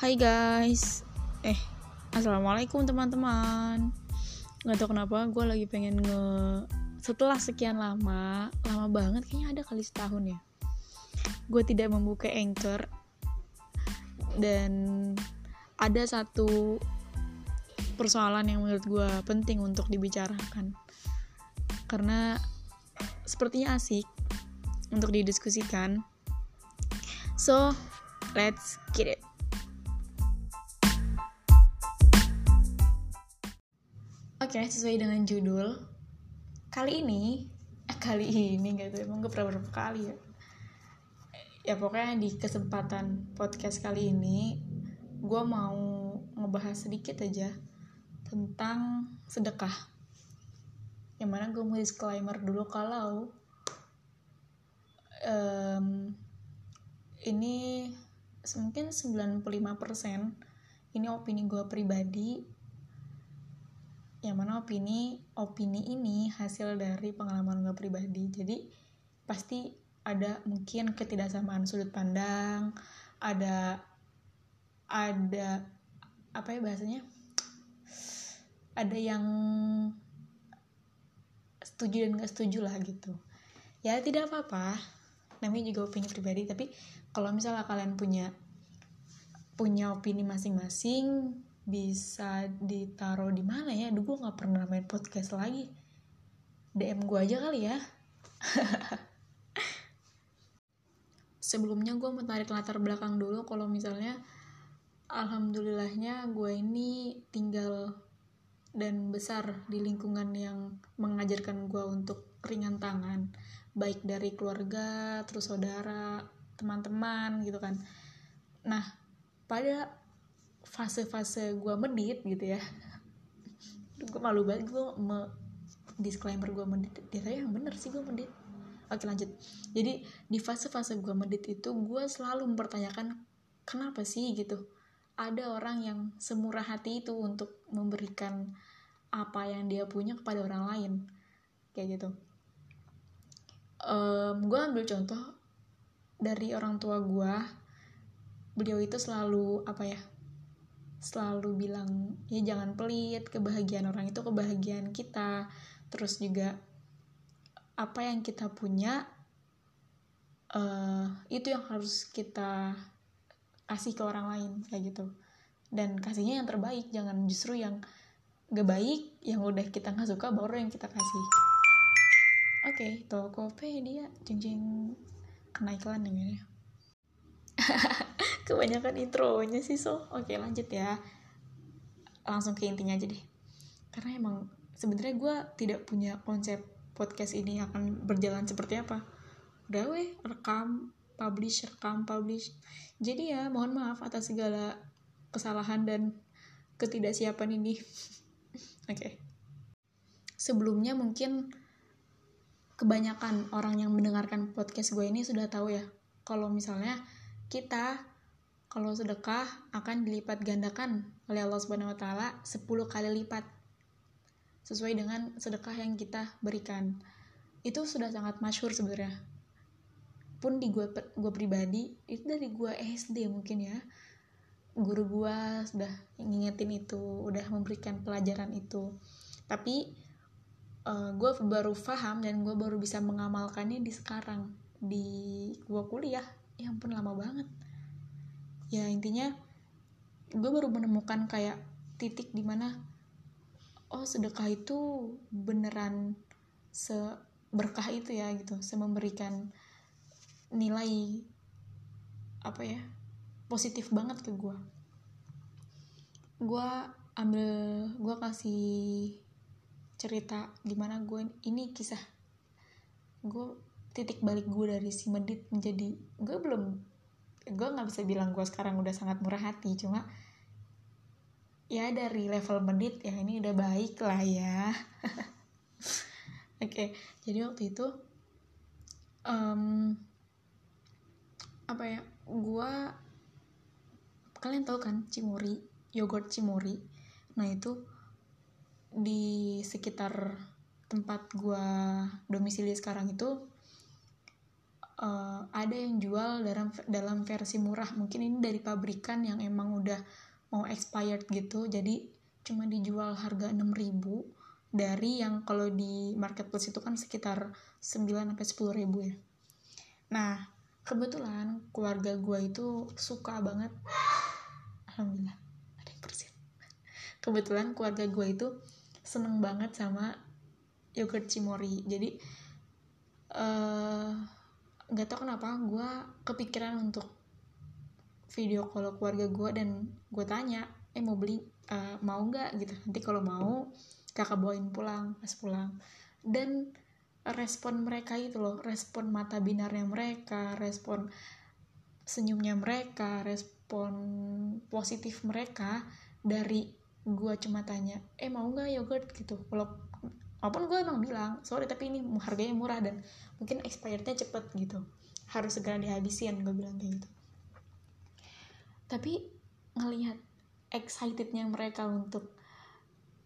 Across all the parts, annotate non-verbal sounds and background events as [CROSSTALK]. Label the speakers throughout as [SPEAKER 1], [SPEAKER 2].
[SPEAKER 1] Hai guys. Eh Assalamualaikum teman-teman. Gak tau kenapa gue lagi pengen nge Setelah sekian lama Lama banget kayaknya ada kali setahun ya Gue tidak membuka anchor. Dan Ada satu Persoalan yang menurut gue penting untuk dibicarakan. Karena Sepertinya asik Untuk didiskusikan. So Let's get it Okay, sesuai dengan judul kali ini, eh, kali ini gak tuh emang gue pernah berapa kali ya. Ya pokoknya di kesempatan podcast kali ini, gue mau ngebahas sedikit aja tentang sedekah. Yang mana gue mau disclaimer dulu kalau um, ini mungkin 95% ini opini gue pribadi yang mana opini opini ini hasil dari pengalaman gue pribadi. Jadi pasti ada mungkin ketidaksamaan sudut pandang ada ada apa ya bahasanya? Ada yang setuju dan gak setuju lah gitu. Ya tidak apa-apa. Namanya juga opini pribadi tapi kalau misalnya kalian punya punya opini masing-masing bisa ditaruh di mana ya? Duh gue nggak pernah main podcast lagi. DM gue aja kali ya. [LAUGHS] Sebelumnya gue mau tarik latar belakang dulu kalau misalnya alhamdulillahnya gue ini tinggal dan besar di lingkungan yang mengajarkan gue untuk ringan tangan baik dari keluarga terus saudara teman-teman gitu kan nah pada fase-fase gue medit gitu ya. Gue malu banget gue me disclaimer gue medit dia saya yang bener sih gue medit oke lanjut. Jadi di fase-fase gue medit itu gue selalu mempertanyakan kenapa sih gitu? Ada orang yang semurah hati itu untuk memberikan apa yang dia punya kepada orang lain. Kayak gitu. Um, gue ambil contoh dari orang tua gue beliau itu selalu apa ya selalu bilang ya jangan pelit kebahagiaan orang itu kebahagiaan kita. Terus juga apa yang kita punya uh, itu yang harus kita kasih ke orang lain kayak gitu. Dan kasihnya yang terbaik jangan justru yang gak baik yang udah kita nggak suka baru yang kita kasih. Oke okay, Tokopedia jeng jeng kena iklan ya [LAUGHS] kebanyakan intronya sih so. Oke lanjut ya. Langsung ke intinya aja deh. Karena emang sebenarnya gue tidak punya konsep podcast ini akan berjalan seperti apa. Udah weh rekam publish rekam publish. Jadi ya mohon maaf atas segala kesalahan dan ketidaksiapan ini. [LAUGHS] Oke. Okay. sebelumnya mungkin kebanyakan orang yang mendengarkan podcast gue ini sudah tahu ya. Kalau misalnya kita kalau sedekah akan dilipat gandakan oleh Allah Subhanahu wa taala 10 kali lipat sesuai dengan sedekah yang kita berikan. Itu sudah sangat masyhur sebenarnya. Pun di gue gue pribadi itu dari gue SD mungkin ya. Guru gue sudah ngingetin itu, udah memberikan pelajaran itu. Tapi uh, gue baru paham dan gue baru bisa mengamalkannya di sekarang di gue kuliah. Ya ampun lama banget ya intinya gue baru menemukan kayak titik di mana oh sedekah itu beneran seberkah itu ya gitu. Sememberikan nilai apa ya positif banget ke gue gue ambil gue kasih cerita gimana gue ini kisah. Gue titik balik gue dari si medit menjadi gue belum gue nggak bisa bilang gue sekarang udah sangat murah hati cuma ya dari level menit ya ini udah baik lah ya. [LAUGHS] Oke okay, jadi waktu itu um, apa ya gue kalian tahu kan cimuri yogurt cimuri? Nah itu di sekitar tempat gue domisili sekarang itu uh, ada yang jual dalam dalam versi murah. Mungkin ini dari pabrikan yang emang udah mau expired gitu. Jadi cuma dijual harga 6000 dari yang kalau di marketplace itu kan sekitar 9 sampai 10 ribu ya. Nah kebetulan keluarga gue itu suka banget. Alhamdulillah ada yang bersin. Kebetulan keluarga gue itu seneng banget sama yogurt cimori jadi uh, nggak tau kenapa gue kepikiran untuk video call keluarga gue dan gue tanya eh mau beli uh, mau nggak? Gitu. Nanti kalau mau kakak bawain pulang pas pulang. Dan respon mereka itu loh respon mata binarnya mereka respon senyumnya mereka respon positif mereka dari gue cuma tanya eh mau nggak yogurt? Gitu walaupun gue emang bilang sorry tapi ini harganya murah dan mungkin expirednya cepet gitu. Harus segera dihabisin gue bilang kayak gitu. Tapi ngelihat excitednya mereka untuk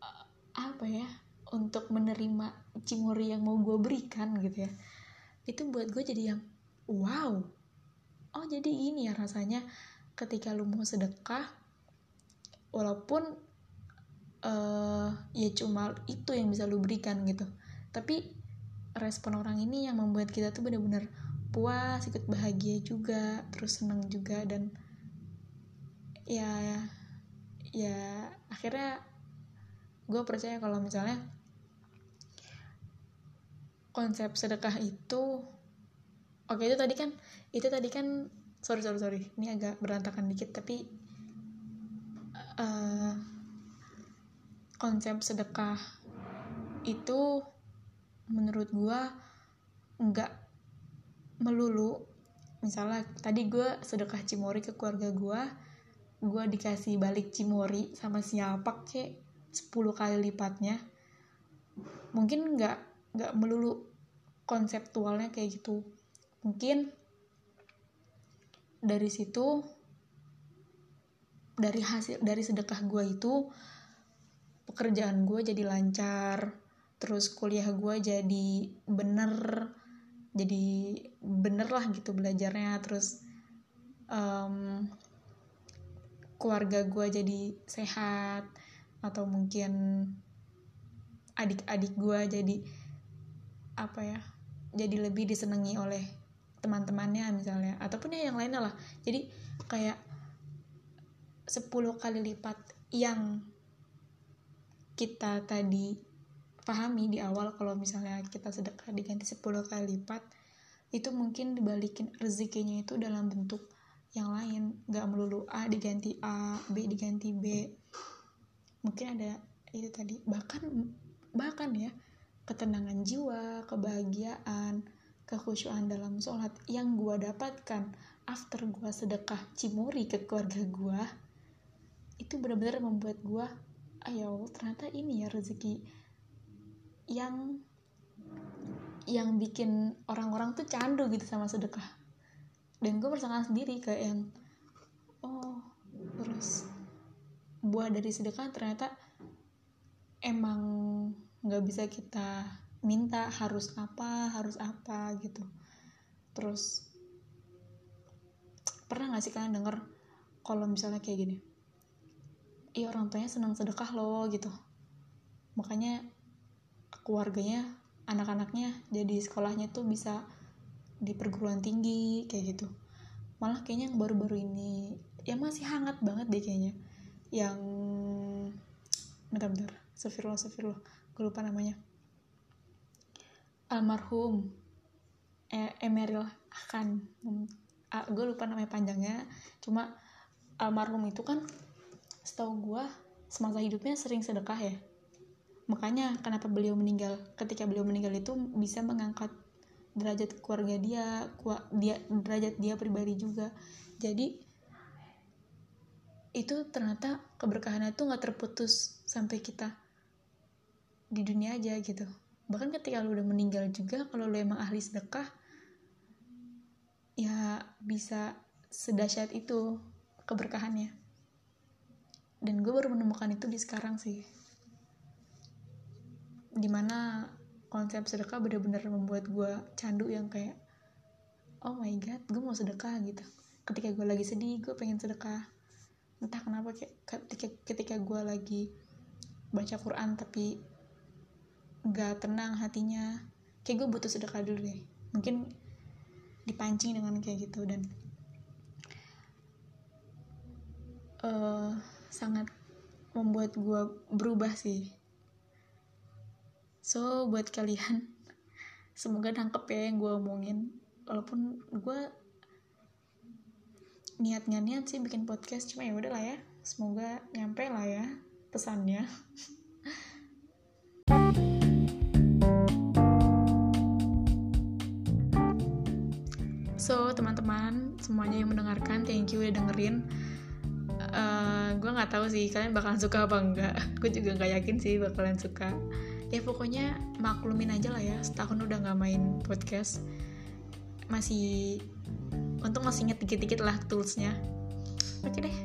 [SPEAKER 1] uh, apa ya untuk menerima cimuri yang mau gue berikan gitu ya itu buat gue jadi yang wow oh jadi ini ya rasanya ketika lu mau sedekah walaupun uh, ya cuma itu yang bisa lu berikan gitu. Tapi respon orang ini yang membuat kita tuh bener-bener puas ikut bahagia juga terus seneng juga dan ya ya akhirnya gue percaya kalau misalnya konsep sedekah itu oke itu tadi kan itu tadi kan sorry sorry sorry ini agak berantakan dikit tapi uh, konsep sedekah itu menurut gue nggak melulu. Misalnya tadi gue sedekah cimori ke keluarga gue gue dikasih balik cimori sama siapa kek 10 kali lipatnya. Mungkin nggak nggak melulu konseptualnya kayak gitu. Mungkin dari situ dari hasil dari sedekah gue itu pekerjaan gue jadi lancar terus kuliah gue jadi bener jadi bener lah gitu belajarnya terus um, keluarga gue jadi sehat atau mungkin adik-adik gue jadi apa ya jadi lebih disenangi oleh teman-temannya misalnya ataupun ya yang lainnya lah. Jadi kayak 10 kali lipat yang kita tadi pahami di awal kalau misalnya kita sedekah diganti 10 kali lipat itu mungkin dibalikin rezekinya itu dalam bentuk yang lain. Nggak melulu A diganti A B diganti B. Mungkin ada itu tadi. Bahkan bahkan ya ketenangan jiwa kebahagiaan kekhusyuan dalam sholat yang gue dapatkan after gue sedekah cimuri ke keluarga gue itu benar-benar membuat gue ayo ternyata ini ya rezeki yang yang bikin orang-orang tuh candu gitu sama sedekah. Dan gue merasakan sendiri kayak yang oh terus buah dari sedekah ternyata emang nggak bisa kita minta harus apa harus apa gitu. Terus pernah gak sih kalian denger kalau misalnya kayak gini iya orang tuanya senang sedekah loh gitu. Makanya keluarganya anak-anaknya jadi sekolahnya tuh bisa di perguruan tinggi kayak gitu. Malah kayaknya yang baru-baru ini ya masih hangat banget deh kayaknya. Yang bentar-bentar sefirullah sefirullah gue lupa namanya. Almarhum e Emeril Khan ah, gue lupa namanya panjangnya. Cuma almarhum itu kan setahu gue semasa hidupnya sering sedekah ya. Makanya kenapa beliau meninggal? Ketika beliau meninggal itu bisa mengangkat derajat keluarga dia dia derajat dia pribadi juga. Jadi itu ternyata keberkahannya tuh nggak terputus sampai kita di dunia aja gitu. Bahkan ketika lu udah meninggal juga kalau lu emang ahli sedekah ya bisa sedahsyat itu keberkahannya dan gue baru menemukan itu di sekarang sih. Di mana konsep sedekah bener-bener membuat gue candu yang kayak oh my god gue mau sedekah gitu. Ketika gue lagi sedih gue pengen sedekah. Entah kenapa kayak ketika ketika gue lagi baca Quran tapi nggak tenang hatinya kayak gue butuh sedekah dulu deh. Mungkin dipancing dengan kayak gitu dan uh, sangat membuat gue berubah sih. So buat kalian [LAUGHS] semoga nangkep ya yang gue omongin. Walaupun gue niat nggak niat sih bikin podcast cuma ya udah lah ya. Semoga nyampe lah ya pesannya. [LAUGHS] So teman-teman semuanya yang mendengarkan thank you udah dengerin uh, gue nggak tahu sih kalian bakalan suka apa enggak. [LAUGHS] Gue juga nggak yakin sih bakalan suka. Ya pokoknya maklumin aja lah ya setahun udah nggak main podcast. Masih untung masih inget dikit-dikit lah toolsnya. Oke deh.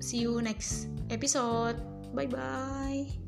[SPEAKER 1] See you next episode. Bye bye